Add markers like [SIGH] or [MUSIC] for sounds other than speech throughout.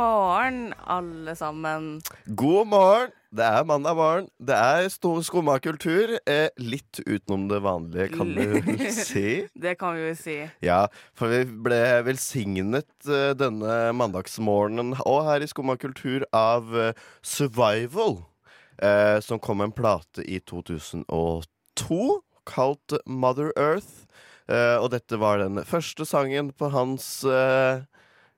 morgen, alle sammen. God morgen! Det er mandag morgen. Det er skumma kultur. Eh, litt utenom det vanlige, kan du vel si. [LAUGHS] Det kan vi jo si. Ja, for vi ble velsignet eh, denne mandagsmorgenen og her i Skumma kultur av eh, Survival, eh, som kom med en plate i 2002 kalt Mother Earth. Eh, og dette var den første sangen på hans eh,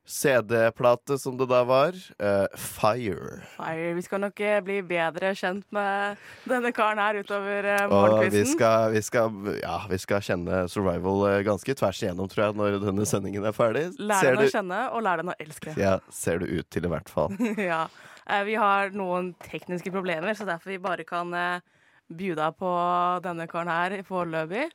CD-plate, som det da var. Uh, Fire. Fire. Vi skal nok eh, bli bedre kjent med denne karen her utover uh, morgenkvisten. vi skal, vi, skal, ja, vi skal kjenne Survival ganske tvers igjennom, tror jeg, når denne sendingen er ferdig. Lær Ser den å du... kjenne, og lær den å elske. Ja, ser det ut til, i hvert fall. [LAUGHS] ja. Uh, Vi har noen tekniske problemer, så derfor vi bare kan uh, bjuda på denne karen her foreløpig.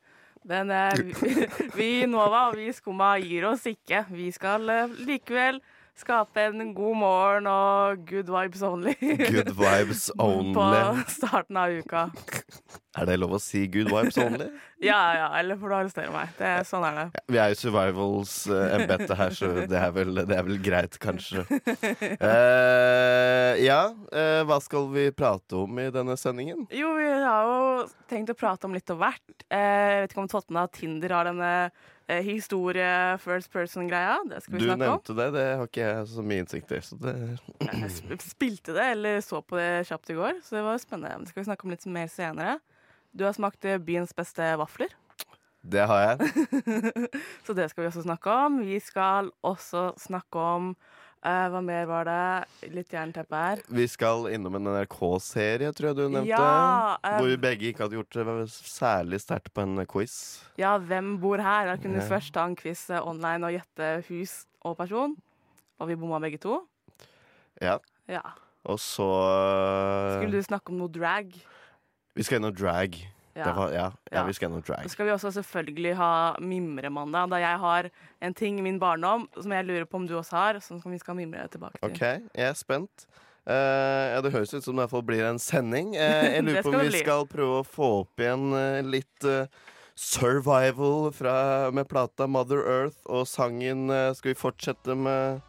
Men eh, [LAUGHS] vi, i Nova og vi i Skumma gir oss ikke. Vi skal eh, likevel skape en god morgen og good vibes only. Good vibes [LAUGHS] only. På starten av uka. Er det lov å si good vibes only? [LAUGHS] Ja, ja, eller får du arrestere meg. Det, sånn er det. Vi er jo Survivals uh, her, så det er, vel, det er vel greit, kanskje. Uh, ja, uh, hva skal vi prate om i denne sendingen? Jo, vi har jo tenkt å prate om litt av hvert. Eh, jeg vet ikke om Totten av Tinder har denne historie first person-greia. Det skal vi Du snakke om. nevnte det, det har ikke jeg så mye innsikt i. Så det Jeg spilte det, eller så på det kjapt i går, så det var spennende. Det skal vi snakke om litt mer senere. Du har smakt eh, byens beste vafler, Det har jeg. [LAUGHS] så det skal vi også snakke om. Vi skal også snakke om uh, Hva mer var det? Litt jernteppe her. Vi skal innom en NRK-serie, tror jeg du nevnte. Ja, eh, hvor vi begge ikke hadde gjort det særlig sterkt på en quiz. Ja, hvem bor her? Da kunne du Ja. først ta en quiz eh, online og gjette hus og person. Og vi bomma begge to. Ja. Ja. Og så Skulle du snakke om noe drag? Vi skal innom drag. Ja. Var, ja, ja, vi skal gjennom drag. Så skal vi også selvfølgelig ha mimremandag, da jeg har en ting i min barndom som jeg lurer på om du også har, som vi skal mimre tilbake til. OK, jeg er spent. Uh, ja, Det høres ut som det i hvert fall blir en sending. Uh, [LAUGHS] jeg lurer på om vi bli. skal prøve å få opp igjen uh, litt survival fra, med plata Mother Earth og sangen Skal vi fortsette med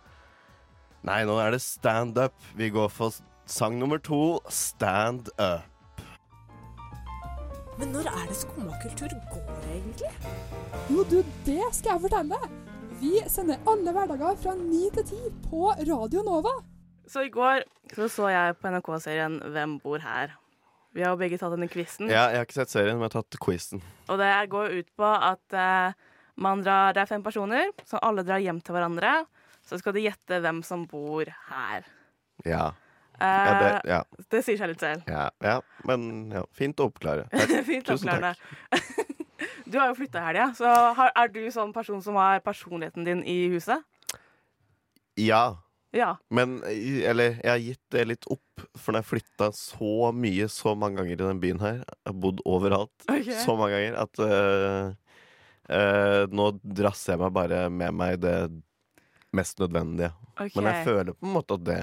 Nei, nå er det stand up. Vi går for sang nummer to, Stand Up. Men når er det skummakultur går, egentlig? Jo, du, det skal jeg fortelle. Vi sender alle hverdager fra 9 til 10 på Radio Nova. Så i går så, så jeg på NRK-serien Hvem bor her? Vi har jo begge tatt denne quizen. Ja, jeg har ikke sett serien, men jeg har tatt quizen. Og det går ut på at eh, man drar, det er fem personer, så alle drar hjem til hverandre. Så skal de gjette hvem som bor her. Ja. Eh, det, ja, det sier seg litt selv. ja, ja. Men ja, fint å oppklare. [LAUGHS] Takk. Fint Tusen oppklarende. [LAUGHS] Du har jo flytta i helga, så har, er du sånn person som har personligheten din i huset? Ja. Ja. Men eller, jeg har gitt det litt opp, for når jeg flytta så mye så mange ganger i den byen her Jeg har bodd overalt okay. så mange ganger at øh, øh, nå drasser jeg meg bare med meg det mest nødvendige. Okay. Men jeg føler på en måte at det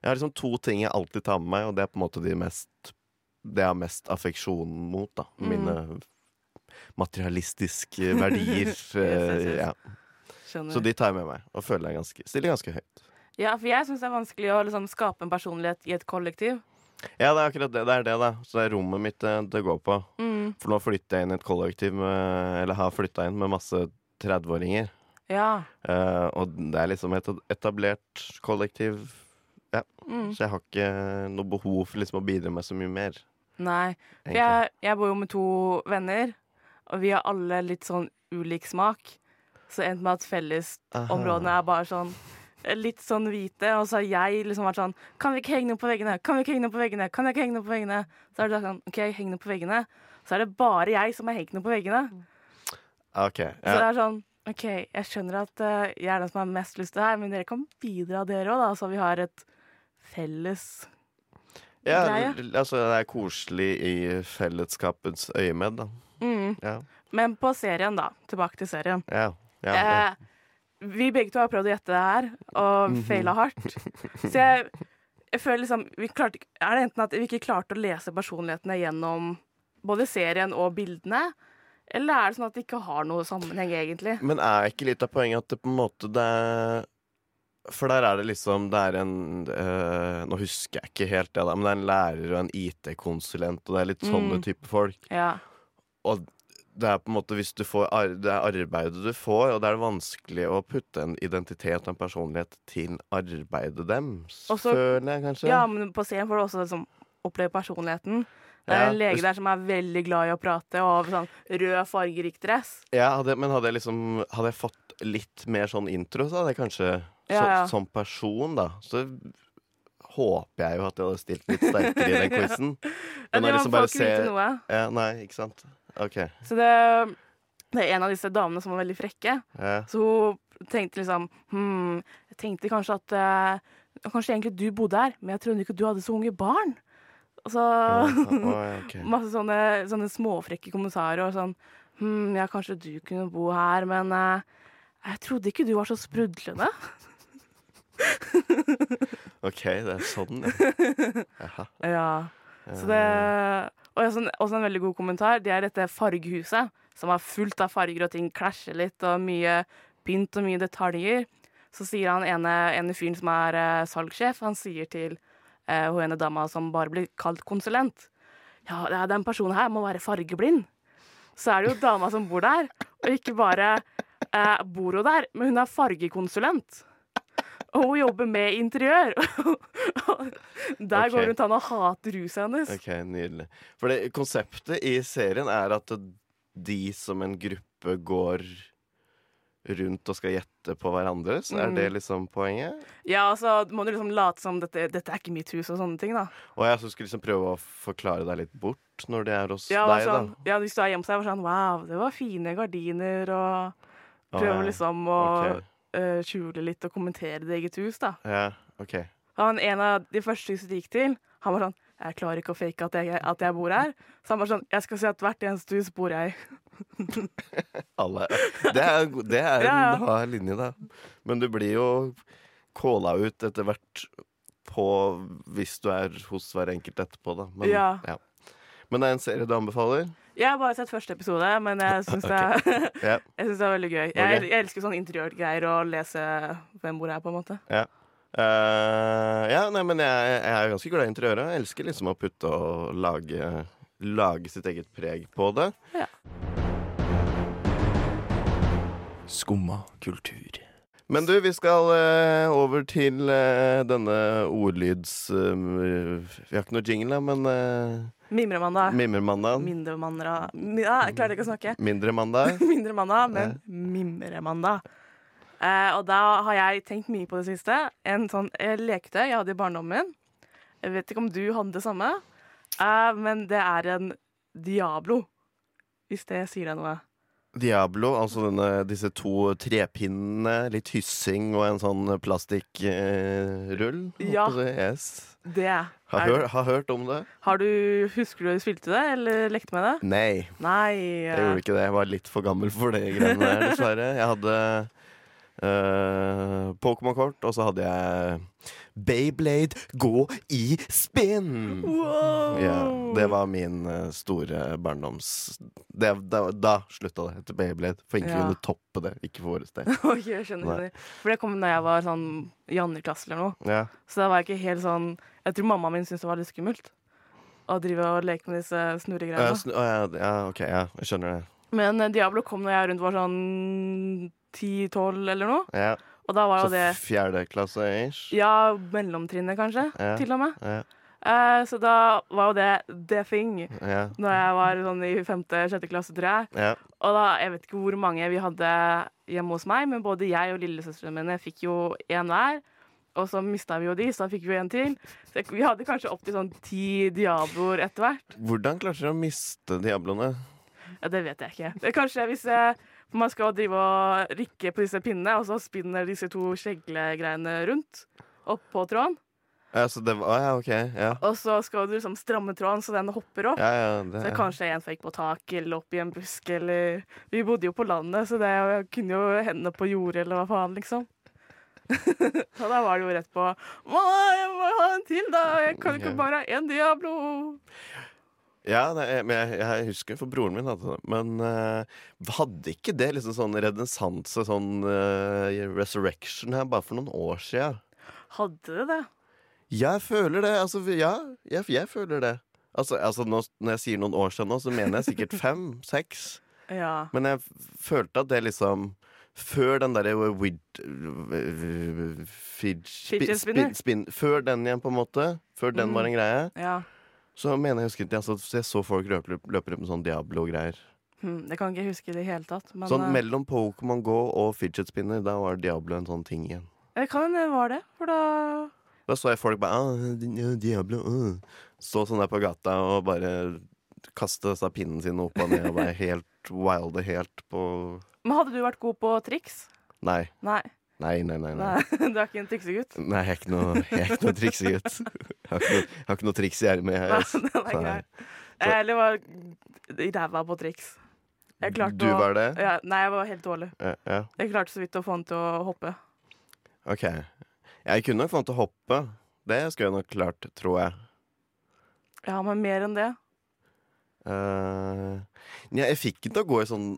Jeg har liksom to ting jeg alltid tar med meg, og det er på en måte de mest Det jeg har mest affeksjon mot, da. Mm. Mine materialistiske [LAUGHS] verdier. yes, yes, yes. ja. Så de tar jeg med meg, og føler jeg ganske, stiller ganske høyt. Ja, for jeg syns det er vanskelig å liksom, skape en personlighet i et kollektiv. Ja, det er akkurat det. Det er det, da. Så det er rommet mitt det, det går på. Mm. For nå flytter jeg inn i et kollektiv med, Eller har flytta inn med masse 30-åringer. Ja. Uh, og det er liksom et etablert kollektiv. Mm. Så jeg har ikke noe behov for liksom å bidra med så mye mer. Nei. For jeg, jeg bor jo med to venner, og vi har alle litt sånn ulik smak. Så endte med at fellesområdene er bare sånn eh, Litt sånn hvite, og så har jeg liksom vært sånn Kan vi ikke henge noe på veggene? Kan vi ikke henge noe på veggene? Kan jeg ikke henge noe på veggene? Så er det sånn OK, heng noe på veggene. Så er det bare jeg som har hengt noe på veggene. OK. Så det er sånn OK, jeg skjønner at eh, jeg er den som har mest lyst til det her, men dere kan bidra, dere òg, da, så vi har et felles ja, greie. altså, det er koselig i fellesskapets øyemed, da. mm. Ja. Men på serien, da. Tilbake til serien. Ja. ja. Eh, vi begge to har prøvd å gjette det her, og Mhm. feila hardt. Så jeg, jeg føler liksom vi klarte, Er det enten at vi ikke klarte å lese personlighetene gjennom både serien og bildene, eller er det sånn at det ikke har noe sammenheng, egentlig? Men er ikke litt av poenget at det på en måte det er For der er det liksom Det er en eh, Nå husker jeg ikke helt det, da, men det er en lærer og en IT-konsulent, og det er litt sånne Mm. type folk. Ja. Og det er på en måte hvis du får Det er arbeidet du får, og det er vanskelig å putte en identitet og en personlighet til arbeidet deres, føler jeg kanskje. ja, men på scenen får du også liksom oppleve personligheten. Det er en lege der som er veldig glad i å prate og har sånn rød, fargerik dress. Ja, hadde, men hadde jeg liksom Hadde jeg fått litt mer sånn intro, så hadde jeg kanskje Ja, så. Som person, da. Så håper jeg jo at jeg hadde stilt litt sterkere i den [LAUGHS] quizen. Ja, Men man liksom bare noe. ja, Nei, ikke sant. OK. Så det, det er en av disse damene som var veldig frekke. Ja. Så hun tenkte liksom Hm, jeg tenkte kanskje at eh, Kanskje egentlig du bodde her, men jeg trodde ikke du hadde så unge barn. Og så [LAUGHS] masse sånne, sånne småfrekke kommentarer og sånn Hm, ja, kanskje du kunne bo her, men eh, jeg trodde ikke du var så sprudlende. [LAUGHS] [LAUGHS] OK, det er sånn, ja. Ja. Så det Og også en, også en veldig god kommentar. Det er dette fargehuset, som er fullt av farger, og ting klasjer litt, og mye pynt og mye detaljer. Så sier han ene, ene fyren som er eh, salgssjef, han sier til eh, hun ene dama som bare blir kalt konsulent ja, den personen her må være fargeblind. Så er det jo dama som bor der, og ikke bare eh, bor hun der, men hun er fargekonsulent. Og hun jobber med interiør. [LAUGHS] Der okay. går hun han og hater huset hennes. OK, nydelig. For det, konseptet i serien er at de som en gruppe går rundt og skal gjette på hverandre. Så er Mm. det liksom poenget? Ja, altså, må du liksom late som dette, dette er ikke mitt hus og sånne ting, da. Og jeg så skulle liksom prøve å forklare deg litt bort når de er hos Ja, deg, sånn, da. ja, hvis du er hjemme hos deg, var sånn Wow, det var fine gardiner, og prøve ja. liksom å Ok. Eh, skjule litt og kommentere det eget hus, da. Ja, OK. Han, en av de første huset de gikk til, han var sånn Jeg klarer ikke å fake at jeg, at jeg bor her. Så han var sånn Jeg skal si at hvert eneste hus bor jeg i. [LAUGHS] Alle. Det er, det er Ja, ja. en hard linje, da. Men du blir jo calla ut etter hvert på hvis du er hos hver enkelt etterpå, da. Men, Ja. Men det er en serie du anbefaler? Jeg har bare sett første episode, men jeg [LAUGHS] syns det, [LAUGHS] yeah. [LAUGHS] synes det er veldig gøy. Okay. Jeg, jeg elsker sånn interiørgreier og lese hvem bor her, på en måte. Eh, ja, nei, men jeg, jeg er ganske glad i interiøret. Jeg elsker liksom å putte og lage, lage sitt eget preg på det. Skumma kultur. Men du, vi skal uh, over til uh, denne ordlyds... Uh, vi har ikke noe jingle, men uh, Mimremandag. Mimremandag. Mindremandag mi- ja, Jeg klarte ikke å snakke. Mindre mandag. [LAUGHS] Mindre mandag, men mimremandag. Eh, og da har jeg tenkt mye på det siste. En sånn leketøy jeg hadde i barndommen min. Jeg vet ikke om du hadde det samme, eh, men det er en Diablo. Hvis det sier deg noe. Diablo, altså denne, disse to trepinnene, litt hyssing og en sånn plastikkrull. Ja. Yes. Det Har, er hør, har hørt om det? Har du, Husker du du spilte det, eller lekte med det? Nei, Nei. jeg gjorde ikke det. Jeg var litt for gammel for det greiene der, dessverre. Jeg hadde eh, Pokémon-kort, og så hadde jeg Bayblade gå i spinn! Wow. Yeah, det var min eh, store barndoms... Det, da, da slutta det etter Bayblade, for ingen Ja. kunne toppe det. Ikke for våre sted. okay, jeg skjønner. Nei. For det kom da jeg var sånn i andre klasse eller noe. Ja. Så da var jeg ikke helt sånn Jeg tror mammaen min syntes det var litt skummelt å drive og leke med disse snurregreiene. Uh, snu, ja, ja, OK, ja, jeg skjønner det. Men eh, Diablo kom når jeg rundt var sånn 10-12 eller noe. Ja, Og da var så jo det fjerde klasse ish. Ja, mellomtrinnet kanskje, Ja. til og med. Ja, Eh, så da var jo det the thing ja, når jeg var sånn i femte-sjette klasse, tror jeg. ja. Og da, jeg vet ikke hvor mange vi hadde hjemme hos meg, men både jeg og lillesøstrene mine fikk jo en hver. Og så mista vi jo de, så da fikk vi en til. Så vi hadde kanskje opptil sånn ti Diabloer etter hvert. Hvordan klarte dere å miste Diabloene? Ja, det vet jeg ikke. Det kanskje hvis eh, man skal drive og rikke på disse pinnene, og så spinner disse to skjeglegreiene rundt oppå tråden. Ja, så det var, ja, OK. Ja, Og så skal du liksom stramme tråden så den hopper opp. ja, ja det, Så kanskje en fikk på taket eller opp i en busk eller Vi bodde jo på landet, så det kunne jo hende på jordet eller hva faen, liksom. [LAUGHS] så da var det jo rett på Må, jeg må ha en til, da! Jeg kan ikke bare ha én Diablo! Ja, er- men jeg, jeg husker, for broren min hadde det. Men uh, hadde ikke det liksom sånn redensanse, sånn uh, resurrection her, bare for noen år sia? Hadde det det? Jeg føler det. Altså, ja, jeg, jeg føler det. Altså, altså nå, Når jeg sier noen år siden nå, så mener jeg sikkert [LAUGHS] fem, seks. Ja. Men jeg følte at det liksom Før den derre wid... Fidget spinner? spin, Før den igjen, på en måte. Før den Mm. var en greie. ja. Så mener jeg husker ikke altså, så Jeg så folk løpe, løpe rundt med sånn Diablo-greier. Hmm, det kan ikke jeg huske i det hele tatt. Men Sånn eh, mellom Pokémon Go og fidget spinner, da var Diablo en sånn ting igjen. det kan det var det, for da Da så jeg folk bare ah, Diablo uh. Stå sånn der på gata og bare kaste seg pinnen sin opp og ned og være [LAUGHS] helt wilde helt på Men hadde du vært god på triks? Nei. Nei. Nei, nei, nei. nei. Nei. [LAUGHS] Du er ikke en triksegutt? Nei, jeg er ikke noe, jeg er ikke noe triksegutt. [LAUGHS] Jeg har ikke noe, har ikke noe triks i ermet. Nei, jeg. den er grei. Jeg heller var ræva på triks. Du å var det? Ja, nei, jeg var helt dårlig. Ja, ja. Jeg klarte så vidt å få han til å hoppe. OK. Jeg kunne nok få han til å hoppe. Det skulle jeg nok klart, tror jeg. Ja, men mer enn det. Uh, ja, jeg fikk den til å gå i sånn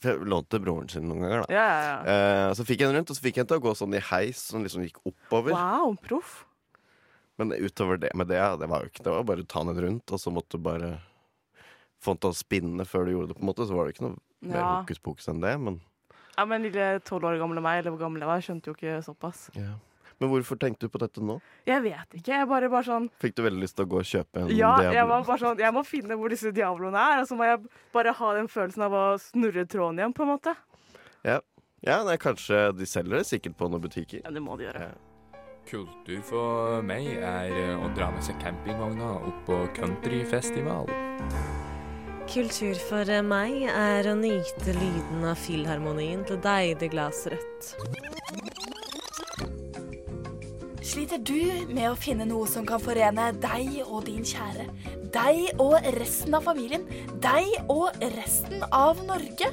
for Jeg lånte broren sin noen ganger, da. Ja, ja, ja. Eh, så fikk jeg den rundt, og så fikk jeg den til å gå sånn i heis, som liksom gikk oppover. Wow, proff. Men utover det med det, det var jo ikke Det var bare å ta den rundt, og så måtte du bare få den til å spinne før du gjorde det, på en måte. Så var det ikke noe mer Ja. hokus pokus enn det, men ja, men lille tolv år gamle meg, eller hvor gammel jeg var, skjønte jo ikke såpass. ja. Men hvorfor tenkte du på dette nå? Jeg vet ikke. Jeg bare, bare sånn Fikk du veldig lyst til å gå og kjøpe en Ja, jeg var bare sånn Jeg må finne hvor disse diabloene er, og så må jeg bare ha den følelsen av å snurre tråden igjen, på en måte. Ja, nei, kanskje de selger det sikkert på noen butikker. Ja, det må de gjøre. Ja. Kultur for meg er å dra med seg campingvogna opp på countryfestival. Kultur for meg er å nyte lyden av filharmonien til deilig glass rødt. Sliter du med å finne noe som kan forene deg og din kjære? Deg og resten av familien? Deg og resten av Norge?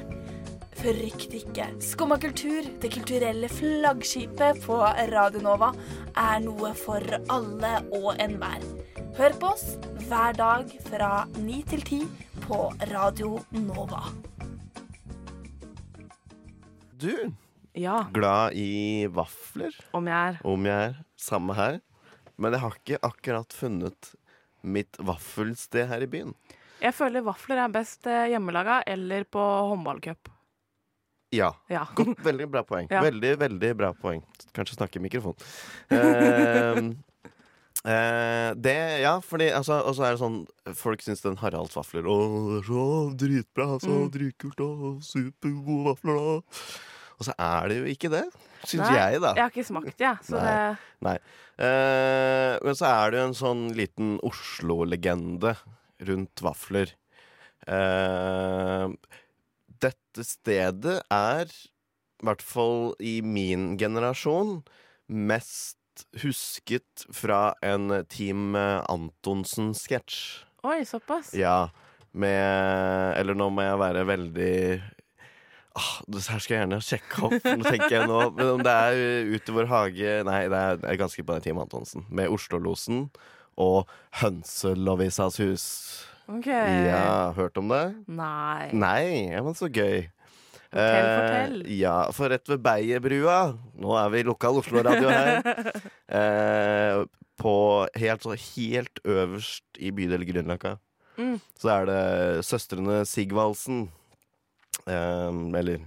Frykt ikke. Skumma kultur, det kulturelle flaggskipet på Radio Nova, er noe for alle og enhver. Hør på oss hver dag fra ni til ti på Radio Nova. Du, Ja, glad i vafler? om jeg er. Om jeg er. Samme her. Men jeg har ikke akkurat funnet mitt vaffelsted her i byen. Jeg føler vafler er best eh, hjemmelaga eller på håndballcup. Ja. Ja. Godt, veldig bra poeng. [LAUGHS] Ja. Veldig, veldig bra poeng. Kanskje snakke i mikrofon. Eh, [LAUGHS] eh, det, ja, fordi altså, Og så er det sånn Folk syns den Haralds vafler Å, så dritbra, så Mm. dritkult, supergode vafler, da. Og så er det jo ikke det, syns Nei, jeg, da. Jeg har ikke smakt det, jeg. Så Nei. det Eh, men så er det jo en sånn liten Oslo-legende rundt vafler. Eh, dette stedet er, i hvert fall i min generasjon, mest husket fra en Team Antonsen-sketsj. Oi, såpass? Ja, med Eller nå må jeg være veldig ah, Det her skal jeg gjerne sjekke opp. Nå tenker jeg nå Men om det er Ut i vår hage Nei, det er, ganske på den Team Antonsen. Med Oslo-losen og Hønselovisas hus. OK. Ja, hørt om det? Nei. Nei, ja, men så gøy. Fortell, fortell. Eh, ja, for rett ved Beierbrua Nå er vi lokal Oslo-radio her. [LAUGHS] eh, på helt, så helt øverst i bydel Grünerløkka Mm. så er det søstrene Sigvaldsen. Eh, eller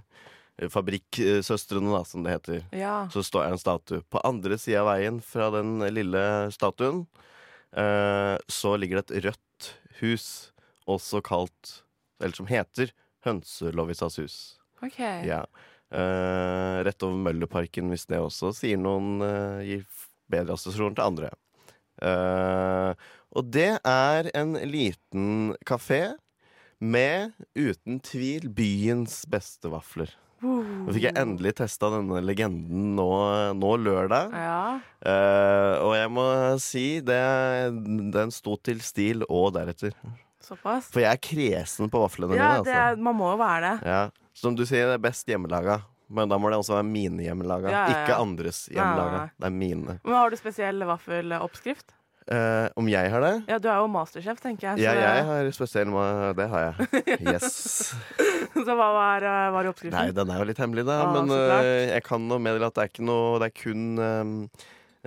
Fabrikksøstrene, da, som det heter. Ja. Så står det en statue. På andre sida av veien fra den lille statuen eh, så ligger det et rødt hus, også kalt Eller som heter Hønselovisas hus. OK. Ja. Eh, rett over Møllerparken, hvis det også sier noen eh, Gir bedre assosiasjoner til andre. Eh, og det er en liten kafé med uten tvil byens beste vafler. Nå fikk jeg endelig testa denne legenden nå, nå lørdag. Ja. Eh, og jeg må si det, den sto til stil og deretter. Såpass. For jeg er kresen på vaflene Ja, mine. det Altså. er, man må jo være det. Ja. Som du sier, det er best hjemmelaga. Men da må det også være mine hjemmelaga. Ikke andres hjemmelaga. Det er mine. Men Har du spesiell vaffeloppskrift? Eh, om jeg har det? Ja, du er jo masterchef, tenker jeg. Så, Ja, jeg har spesiell Det har jeg. Yes. [LAUGHS] så hva var, eh, var oppskriften? Nei, den er jo litt hemmelig, da. Ah, men uh, jeg kan nå meddele at det er ikke noe Det er kun um,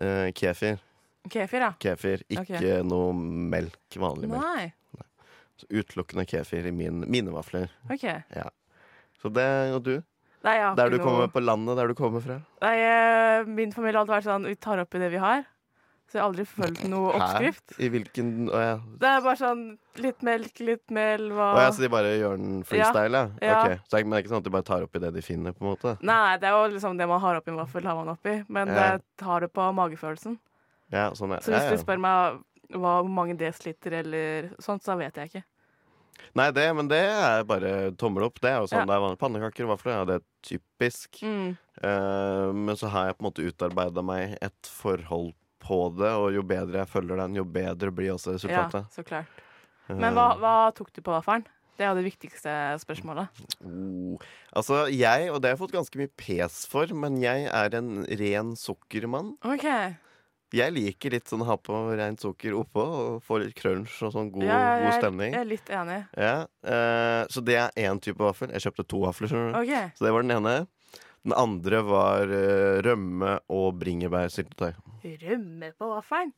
uh, kefir. Kefir, ja. Kefir, ikke noe melk. Vanlig melk. Nei. Så utelukkende kefir i min, mine vafler. OK. Så det og du? Nei, Der du ikke kommer noe på landet, der du kommer fra? Nei, Min familie har alltid vært sånn Vi tar opp i det vi har. Så jeg har aldri fulgt noe oppskrift. Hæ? I hvilken Å ja. Det er bare sånn litt melk, litt mel hva Å ja, så de bare gjør den freestyle, ja? Ja. Okay. Så men det er ikke sånn at de bare tar opp i det de finner, på en måte? Nei, det er jo liksom det man har oppi en vaffel, har man oppi. Men Ja. det tar det på magefølelsen. Ja, sånn er Så hvis du spør meg hva, hvor mange desiliter eller sånt, så vet jeg ikke. Nei, det, men det er bare tommel opp. Det er jo sånn Ja. det er pannekaker og vafler. Ja, det er typisk. Mm. Uh, men så har jeg på en måte utarbeida meg et forhold på det, og jo bedre jeg følger den, jo bedre blir også Ja, resultatet. så klart. Eh, Men hva, hva tok du på vaffelen? Det er jo det viktigste spørsmålet. oh. Altså, jeg, og det har jeg fått ganske mye pes for, men jeg er en ren sukkermann. OK. Jeg liker litt sånn ha på rent sukker oppå og få litt crunch og sånn god, ja, jeg, god stemning. jeg er litt enig. Ja, uh, så det er én type vaffel. Jeg kjøpte to vafler, skjønner du. OK. Så det var den ene. Den andre var eh, rømme og bringebærsyltetøy. Rømme på vaffelen?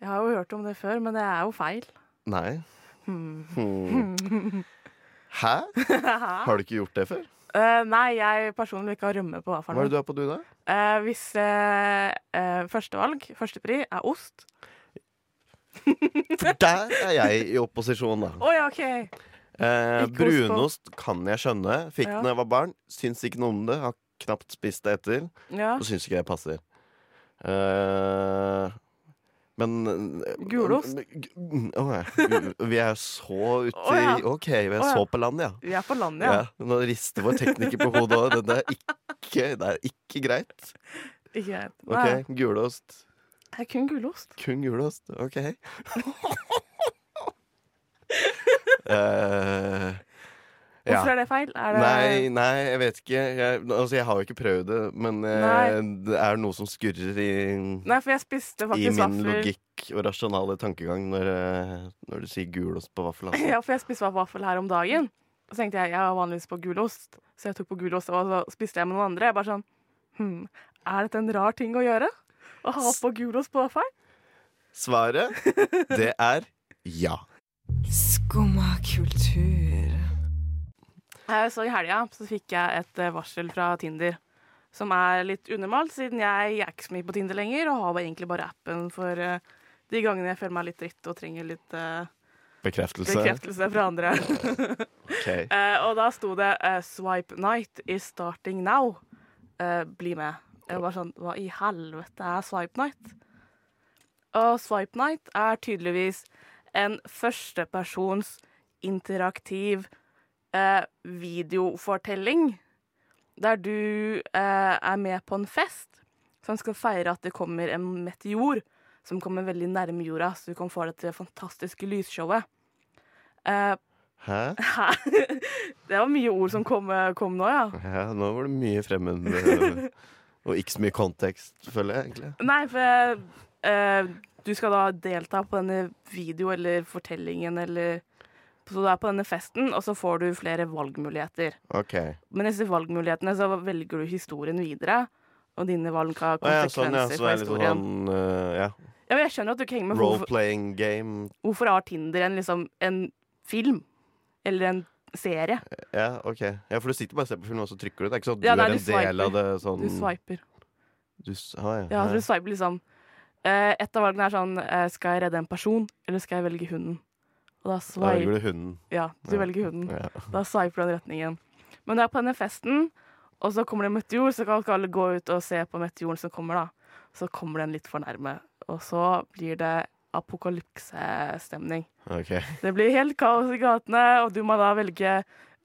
Jeg har jo hørt om det før, men det er jo feil. Nei. Hmm. Hmm. Hæ? Har du ikke gjort det før? [LAUGHS] Eh, nei, jeg personlig vil ikke ha rømme på Hva er vaffelen. det du har på du, da? Eh, hvis eh, eh, førstevalg, førstepri, er ost For der er jeg i opposisjon, da. Oi, ja, OK. Eh, brunost kan jeg skjønne. Fikk den da jeg var barn. Syns ikke noe om det. Har knapt spist det etter. Ja. Og syns ikke det passer. Eh, men eh, Gulost? Vi er så uti ja. OK, vi er ja. så på land, ja. Vi er på landet, ja. ja. Nå rister vår tekniker på hodet òg. Det, det er ikke greit. Ikke greit. OK, gulost. Det er kun gulost. Kun gulost. OK. [LAUGHS] Ja. Hvorfor er det feil? Er det Nei, nei, jeg vet ikke. Jeg, altså, jeg har jo ikke prøvd det, men eh, det er noe som skurrer i, Nei, for jeg spiste i min vafler. logikk og rasjonale tankegang når, eh, når du sier gulost på vaffel. Altså. [LAUGHS] Ja, for jeg spiste vaffel her om dagen. Og så tenkte jeg jeg har vanligvis på gulost, så jeg tok på gulost, og så spiste jeg med noen andre. Jeg bare sånn hm, Er dette en rar ting å gjøre? Å ha på gulost på vaffel? Svaret, det er ja. Skumma kultur. Så i helga så fikk jeg et eh, varsel fra Tinder. Som er litt unormalt, siden jeg, jeg er ikke så mye på Tinder lenger, og har egentlig bare appen for eh, de gangene jeg føler meg litt dritt og trenger litt eh, Bekreftelse. bekreftelse fra andre. [LAUGHS] [LAUGHS] okay. uh, og da sto det uh, 'Swipe night is starting now'. Eh, bli med. Jeg var sånn Hva i helvete er swipe night? Og swipe night er tydeligvis en førstepersons interaktiv eh, videofortelling. Der du eh, er med på en fest som skal feire at det kommer en meteor som kommer veldig nærme jorda, så du kan få dette fantastiske lysshowet. Eh, Hæ? Hæ? [LAUGHS] Det var mye ord som kom, kom nå, ja. Ja, nå var det mye fremmed eh, og ikke så mye kontekst, føler jeg egentlig. Nei, for eh, du skal da delta på denne video eller fortellingen eller Så du er på denne festen, og så får du flere valgmuligheter. OK. Men disse valgmulighetene så velger du historien videre, og dine valg har Å ja, konsekvenser sånn, ja. Så for litt historien. sånn uh, ja. Ja, men jeg skjønner at du ikke henger med. Role-playing game. hvorfor har Tinder en, liksom, en film? Eller en serie? Ja, OK. Ja, For du sitter bare og ser på film, og så trykker du. Det er ikke sånn at Ja, du nei, er du en del av det sånn Du swiper. Du, ah, ja. Ja, du swiper liksom Et av valgene er sånn eh, Skal jeg redde en person, eller skal jeg velge hunden? Og da Da velger du hunden. Ja, du Ja. velger hunden. Ja. Da sveiper du den retningen. Men du er på denne festen, og så kommer det en meteor, så kan ikke alle gå ut og se på meteoren som kommer, da. Så kommer den litt for nærme. Og så blir det apokalypsestemning. Okay. Det blir helt kaos i gatene, og du må da velge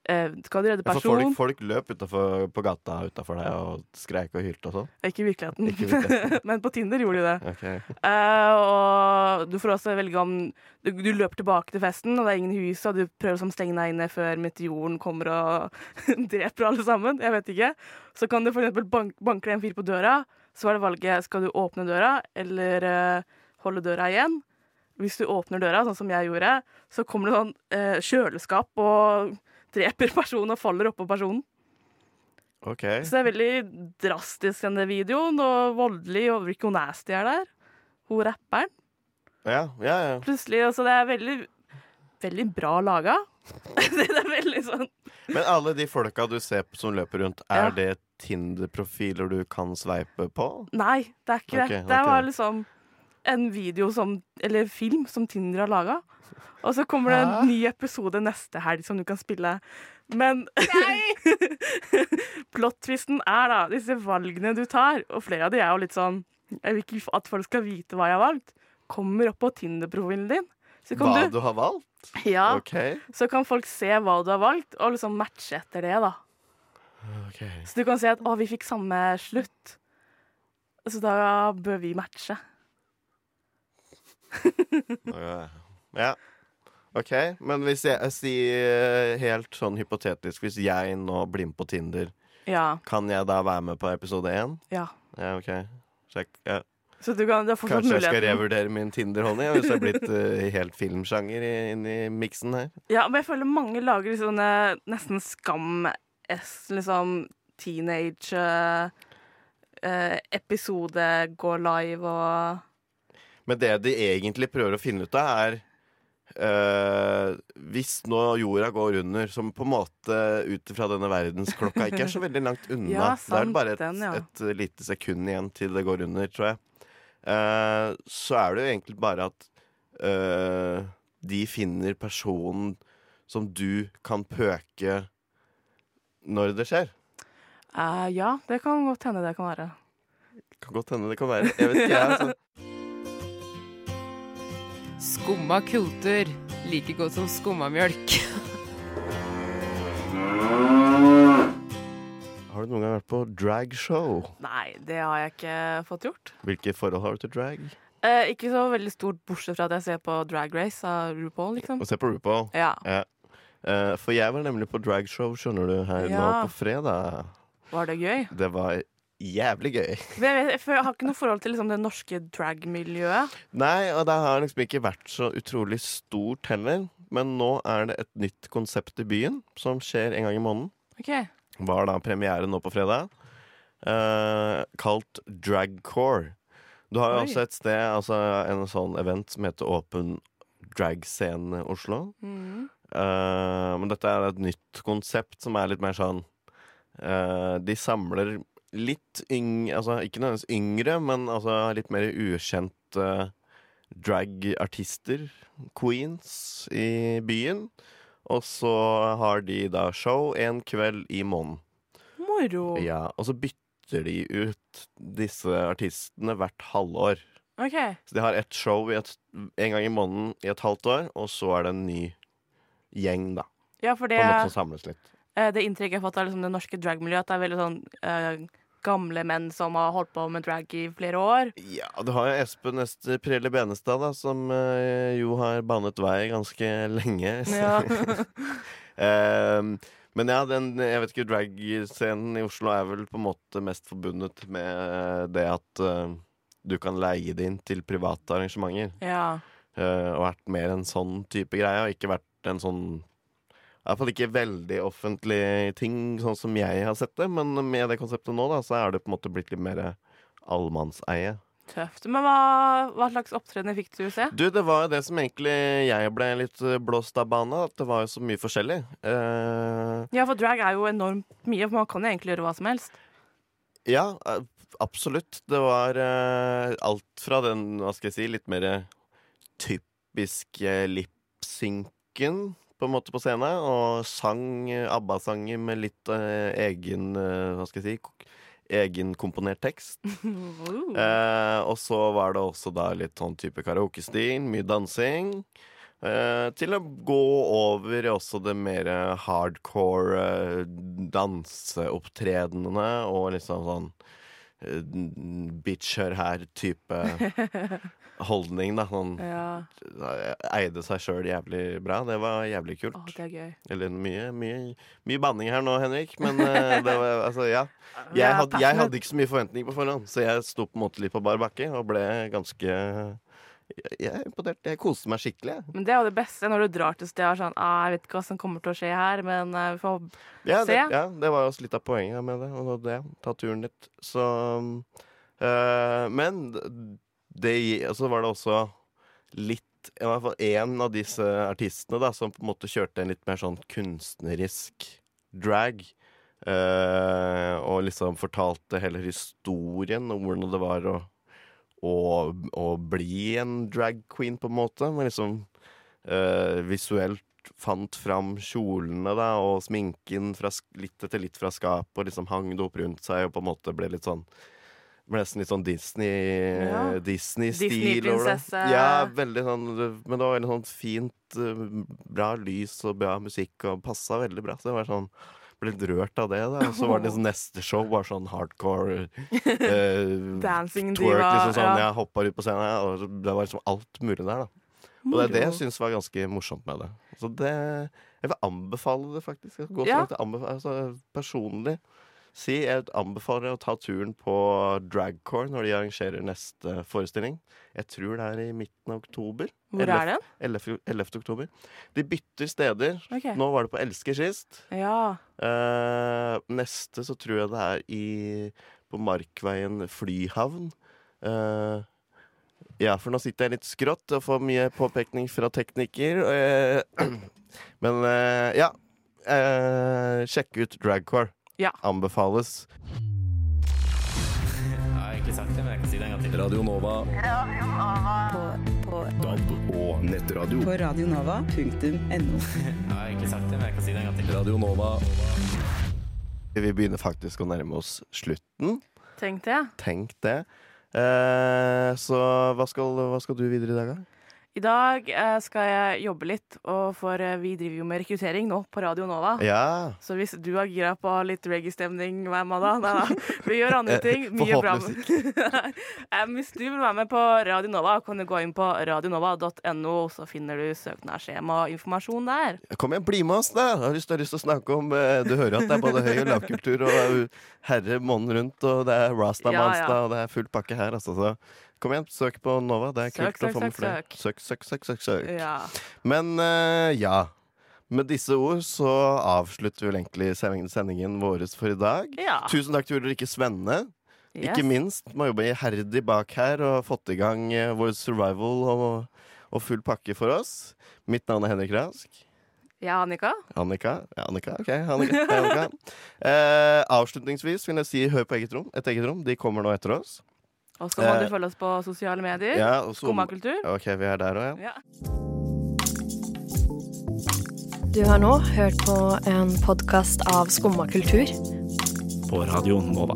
eh, Skal du redde Ja, person? folk, folk løp utenfor, på gata utafor deg og skreik og hylte og sånn? Ikke i virkeligheten, Ikke virkeligheten. [LAUGHS] men på Tinder gjorde de det. Okay. Eh, og du får også velge om du, du løper tilbake til festen, og det er ingen i huset, og du prøver å stenge deg inne før meteoren kommer og [LAUGHS] dreper alle sammen. Jeg vet ikke. Så kan du eksempel bank, banke en fyr på døra. Så er det valget skal du åpne døra eller eh, holde døra igjen. Hvis du åpner døra, sånn som jeg gjorde, så kommer det sånn eh, kjøleskap og dreper personen og faller oppå personen. OK. Så det er veldig drastisk, denne videoen, og voldelig, og Rico Nasty er der. Hun rapperen. Ja, ja, ja. Plutselig, altså det er veldig, veldig bra laga. [LAUGHS] det er veldig sånn Men alle de folka du ser på som løper rundt, er Ja. det Tinder-profiler du kan sveipe på? Nei, det er ikke okay, det. Det var liksom en video som Eller film som Tinder har laga. Og så kommer det en ny episode neste helg som du kan spille. Men [LAUGHS] plot-twisten er da disse valgene du tar, og flere av de er jo litt sånn Jeg vil ikke at folk skal vite hva jeg har valgt. Kommer opp på Tinder-profilen din. Så kan, Hva du, du har valgt? ja, Okay. så kan folk se hva du har valgt, og liksom matche etter det, da. Okay. Så du kan si at 'å, vi fikk samme slutt'. Så da bør vi matche. Ja. ja. OK. Men hvis jeg, jeg sier helt sånn hypotetisk Hvis jeg nå blir med på Tinder, Ja. kan jeg da være med på episode én? ja. Ja, OK. Sjekk. Ja. Så du kan, du Kanskje jeg skal revurdere min Tinder-honning hvis jeg er blitt uh, helt filmsjanger i- inn i miksen her. Ja, men jeg føler mange lager sånne nesten skam-s, liksom teenage eh, eh, episode, gå live og Men det de egentlig prøver å finne ut av, er Uh, Hvis nå jorda går under, som på en måte ut fra denne verdensklokka ikke er så veldig langt [LAUGHS] unna Ja, Det er sant, bare et, den, ja. et lite sekund igjen til det går under, tror jeg. Uh, så er det jo egentlig bare at uh, de finner personen som du kan pøke når det skjer. Eh, Ja, det kan godt hende det kan være. Det Kan godt hende det kan være. Jeg vet ikke, jeg. Altså. Skumma kultur. Like godt som skummamjølk. Har du noen gang vært på dragshow? Nei, det har jeg ikke fått gjort. Hvilke forhold har du til drag? Eh, ikke så veldig stort, bortsett fra at jeg ser på Drag Race av RuPaul, liksom. Å se på RuPaul? Ja. Ja. Eh, for jeg var nemlig på dragshow, skjønner du, her nå på fredag. Var det gøy? Det var jævlig gøy. Jeg, har ikke noe forhold til liksom, det norske drag-miljøet. Nei, og det har liksom ikke vært så utrolig stort heller. Men nå er det et nytt konsept i byen som skjer en gang i måneden. Okay. Var da premiere nå på fredag. eh, kalt Dragcore. Du har jo Oi. også et sted, altså en sånn event som heter Åpen Dragscene Oslo. Mm. Eh, men dette er et nytt konsept som er litt mer sånn eh, De samler litt yngre Altså ikke nødvendigvis yngre, men altså litt mer ukjente uh, dragartister, queens, i byen. Og så har de da show en kveld i måneden. Moro. Ja, og så bytter de ut disse artistene hvert halvår. OK. Så de har ett show i et, en gang i måneden i et halvt år, og så er det en ny gjeng, da. Ja, for På det, en måte som samles litt. eh, det inntrykket jeg har fått av liksom, det norske dragmiljøet, at det er veldig sånn eh, gamle menn som har holdt på med drag i flere år. Ja, du har jo Espen Ester Prelle Benestad, da, som eh, jo har banet vei ganske lenge. [LAUGHS] Ja. um, [LAUGHS] men ja, den, jeg vet ikke, drag-scenen i Oslo er vel på en måte mest forbundet med det at uh, du kan leie det inn til private arrangementer. ja. Uh, og vært mer en sånn type greie, og ikke vært en sånn i hvert fall ikke veldig offentlig ting, sånn som jeg har sett det. Men med det konseptet nå, da, så er det på en måte blitt litt mer allemannseie. Tøft. Men hva, hva slags opptreden fikk du se? Du, det var jo det som egentlig jeg ble litt eh, blåst av banen av. At det var jo så mye forskjellig. Uh... Ja, for drag er jo enormt mye, for man kan jo egentlig gjøre hva som helst. ja, eh, absolutt. Det var uh, alt fra den, hva skal jeg si, litt mer typiske lipsynken på en måte på scenen, og sang eh, ABBA-sanger med litt eh, egen, eh, hva skal jeg si, egenkomponert tekst. [LAUGHS] Uh. Eh, og så var det også da litt sånn type karaokestil, mye dansing. Eh, til å gå over i også det mer hardcore eh, danseopptredenene og liksom sånn bitch hør her-type [LAUGHS] holdning, da. Han ja. eide seg sjøl jævlig bra. Det var jævlig kult. Å, det er gøy. Eller mye, mye, mye banning her nå, Henrik, men eh, [LAUGHS] det var altså, ja. Jeg hadde, jeg hadde ikke så mye forventninger på forhånd, så jeg sto på en måte litt på bar bakke og ble ganske jeg, er imponert. Jeg koser meg skikkelig. Men det er jo det beste når du drar til steder sånn ah, Jeg vet ikke hva som kommer til å skje her, men eh, vi får Ja, det, se. ja, det var jo også litt av poenget med det. Og det ta turen litt. Så øh, Men det Så var det også litt I hvert fall én av disse artistene da som på en måte kjørte en litt mer sånn kunstnerisk drag. øh, og liksom fortalte hele historien om hvordan det var å, å, å bli en drag queen, på en måte. Men liksom uh, visuelt fant fram kjolene da, og sminken litt etter litt fra skapet, og liksom hang det opp rundt seg, og på en måte ble litt sånn ble nesten litt sånn Disney Ja. Disney-stil Disney-prinsesse. Ja, veldig sånn Men det var veldig sånn fint, eh, bra lys og bra musikk, og passa veldig bra. Så det var sånn ble litt rørt av det. da Og så var det liksom neste show bare sånn hardcore eh, [LAUGHS] Dancing twerk. diva, Liksom sånn, ja. Jeg hoppa ut på scenen, og det var liksom alt mulig der. da og det er det jeg Moro. syns var ganske morsomt med det. Så det Jeg vil anbefale det, faktisk. Jeg skal gå så Ja. langt jeg altså, personlig si jeg anbefaler å ta turen på Dragcore når de arrangerer neste forestilling. Jeg tror det er i midten av oktober. Hvor er den? 11. 11. oktober. De bytter steder. Okay. Nå var det på Elsker sist. Ja. Uh, neste så tror jeg det er i, på Markveien flyhavn. Uh, ja, for nå sitter jeg litt skrått og får mye påpekning fra tekniker. eh, [CLEARS THROAT] men eh, ja. Sjekk ut Dragcore. Ja. Anbefales. Jeg har egentlig sagt det, men jeg kan si det en gang til. Radio Nova. DAB og nettradio. På radionova.no. Jeg [LAUGHS] har egentlig sagt det, men jeg kan si det en gang til. Radio Nova. Vi begynner faktisk å nærme oss slutten. Tenk det. Tenk det. Eh, så hva skal, hva skal du videre i dag, da? I dag eh, skal jeg jobbe litt, og for eh, vi driver jo med rekruttering nå på Radio Nova. Ja. Så hvis du er gira på litt reggae-stemning hver mandag Nei da, vi gjør andre ting. Mye bra. [LAUGHS] Hvis du vil være med på Radio Nova, kan du gå inn på radionova.no, så finner du søknadsskjema og informasjon der. Kom igjen, bli med oss, da! Har lyst, jeg har lyst til å snakke om eh, Du hører at det er både høy- og lavkultur, og er herre månen rundt, og det er Rastamans, Ja, ja. og det er full pakke her, altså. Så kom igjen, søk på Nova. Det er Søk, kult å søk, få med flere. Søk, søk, søk, søk, søk. Ja. Men uh, ja. Med disse ord så avslutter vi vel egentlig sendingen- vår for i dag. Ja. Tusen takk til Ulrikke Svenne. Yes. Ikke minst må jobbe iherdig bak her og fått i gang uh, vår survival og, og full pakke for oss. Mitt navn er Henrik Rask. Ja, Annika? Annika? Ja, Annika, ok. Annika. Annika. uh, [LAUGHS] avslutningsvis vil jeg si hør på eget rom. Et eget rom. De kommer nå etter oss. Og så må Eh, du følge oss på sosiale medier. Ja, Skummakultur. Ok, vi er der òg, ja. Ja. Du har nå hørt på en podkast av Skummakultur. På Radio Nova.